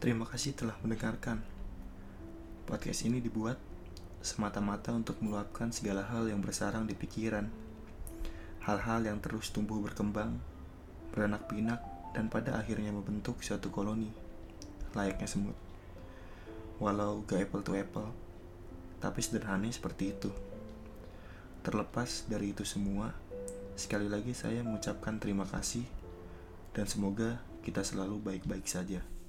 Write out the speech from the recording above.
Terima kasih telah mendengarkan. Podcast ini dibuat semata-mata untuk meluapkan segala hal yang bersarang di pikiran. Hal-hal yang terus tumbuh berkembang, beranak pinak, dan pada akhirnya membentuk suatu koloni, layaknya semut. Walau gak apple to apple, tapi sederhana seperti itu. Terlepas dari itu semua, sekali lagi saya mengucapkan terima kasih dan semoga kita selalu baik-baik saja.